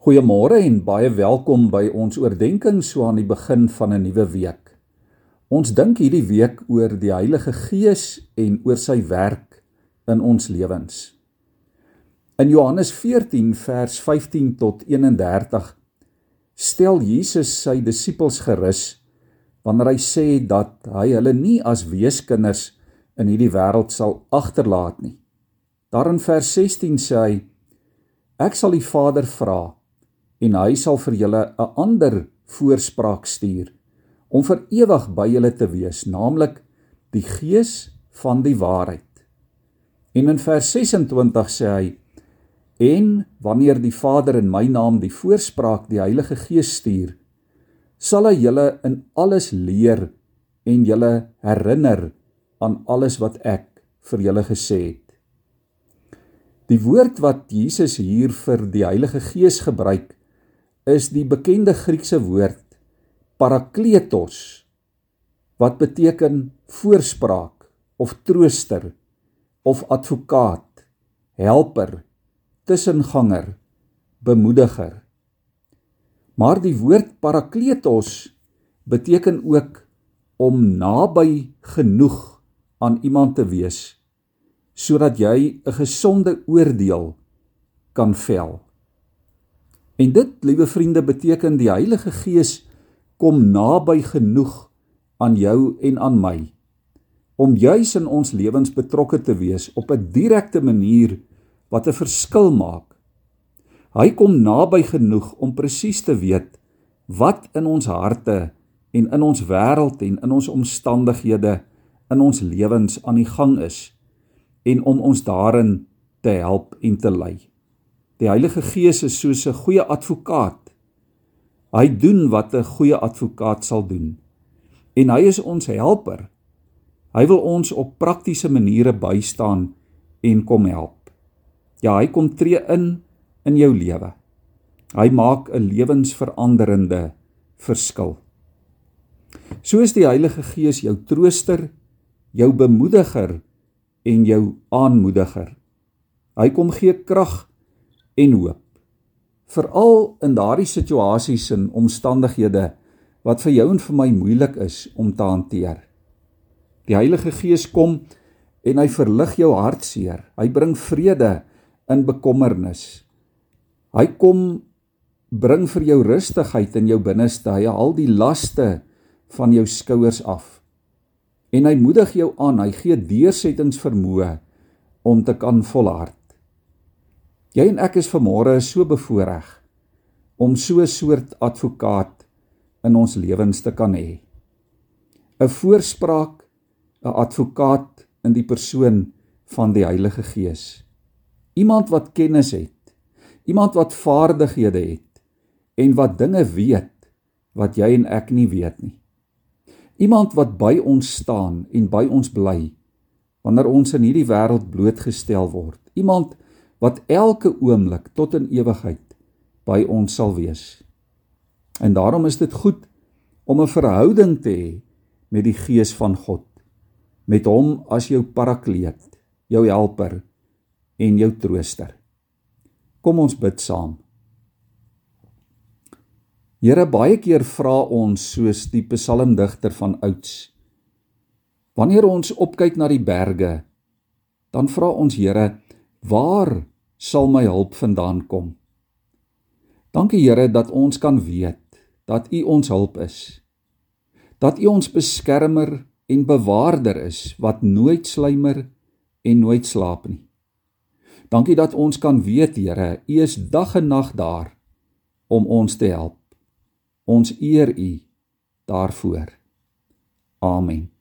Goeiemôre en baie welkom by ons oordeenking so aan die begin van 'n nuwe week. Ons dink hierdie week oor die Heilige Gees en oor sy werk in ons lewens. In Johannes 14 vers 15 tot 31 stel Jesus sy disippels gerus wanneer hy sê dat hy hulle nie as weeskinders in hierdie wêreld sal agterlaat nie. Daar in vers 16 sê hy: Ek sal die Vader vra en hy sal vir julle 'n ander voorspraak stuur om vir ewig by julle te wees, naamlik die Gees van die waarheid. En in vers 26 sê hy: En wanneer die Vader in my naam die voorspraak, die Heilige Gees stuur, sal hy julle in alles leer en julle herinner aan alles wat ek vir julle gesê het. Die woord wat Jesus hier vir die Heilige Gees gebruik, is die bekende Griekse woord parakletos wat beteken voorspraak of trooster of advokaat, helper, tussenganger, bemoediger. Maar die woord parakletos beteken ook om naby genoeg aan iemand te wees sodat jy 'n gesonde oordeel kan vel. En dit, liewe vriende, beteken die Heilige Gees kom naby genoeg aan jou en aan my om juis in ons lewens betrokke te wees op 'n direkte manier wat 'n verskil maak. Hy kom naby genoeg om presies te weet wat in ons harte en in ons wêreld en in ons omstandighede in ons lewens aan die gang is en om ons daarin te help en te lei. Die Heilige Gees is soos 'n goeie advokaat. Hy doen wat 'n goeie advokaat sal doen. En hy is ons helper. Hy wil ons op praktiese maniere bystaan en kom help. Ja, hy kom tree in in jou lewe. Hy maak 'n lewensveranderende verskil. So is die Heilige Gees jou trooster, jou bemoediger en jou aanmoediger. Hy kom gee krag en hoop. Veral in daardie situasies en omstandighede wat vir jou en vir my moeilik is om te hanteer. Die Heilige Gees kom en hy verlig jou hartseer. Hy bring vrede in bekommernis. Hy kom bring vir jou rustigheid in jou binneste. Hy haal die laste van jou skouers af. En hy moedig jou aan. Hy gee deursettingsvermoë om te kan volhard. Jy en ek is vanmôre so bevoordeel om so 'n soort advokaat in ons lewens te kan hê. 'n Voorspraak, 'n advokaat in die persoon van die Heilige Gees. Iemand wat kennis het, iemand wat vaardighede het en wat dinge weet wat jy en ek nie weet nie. Iemand wat by ons staan en by ons bly wanneer ons in hierdie wêreld blootgestel word. Iemand wat elke oomblik tot in ewigheid by ons sal wees. En daarom is dit goed om 'n verhouding te hê met die Gees van God, met hom as jou parakleet, jou helper en jou trooster. Kom ons bid saam. Here baie keer vra ons soos die psalmdigter van ouds. Wanneer ons opkyk na die berge, dan vra ons Here, waar sal my hulp vandaan kom. Dankie Here dat ons kan weet dat U ons hulp is. Dat U ons beskermer en bewaarder is wat nooit sluimer en nooit slaap nie. Dankie dat ons kan weet Here, U is dag en nag daar om ons te help. Ons eer U daarvoor. Amen.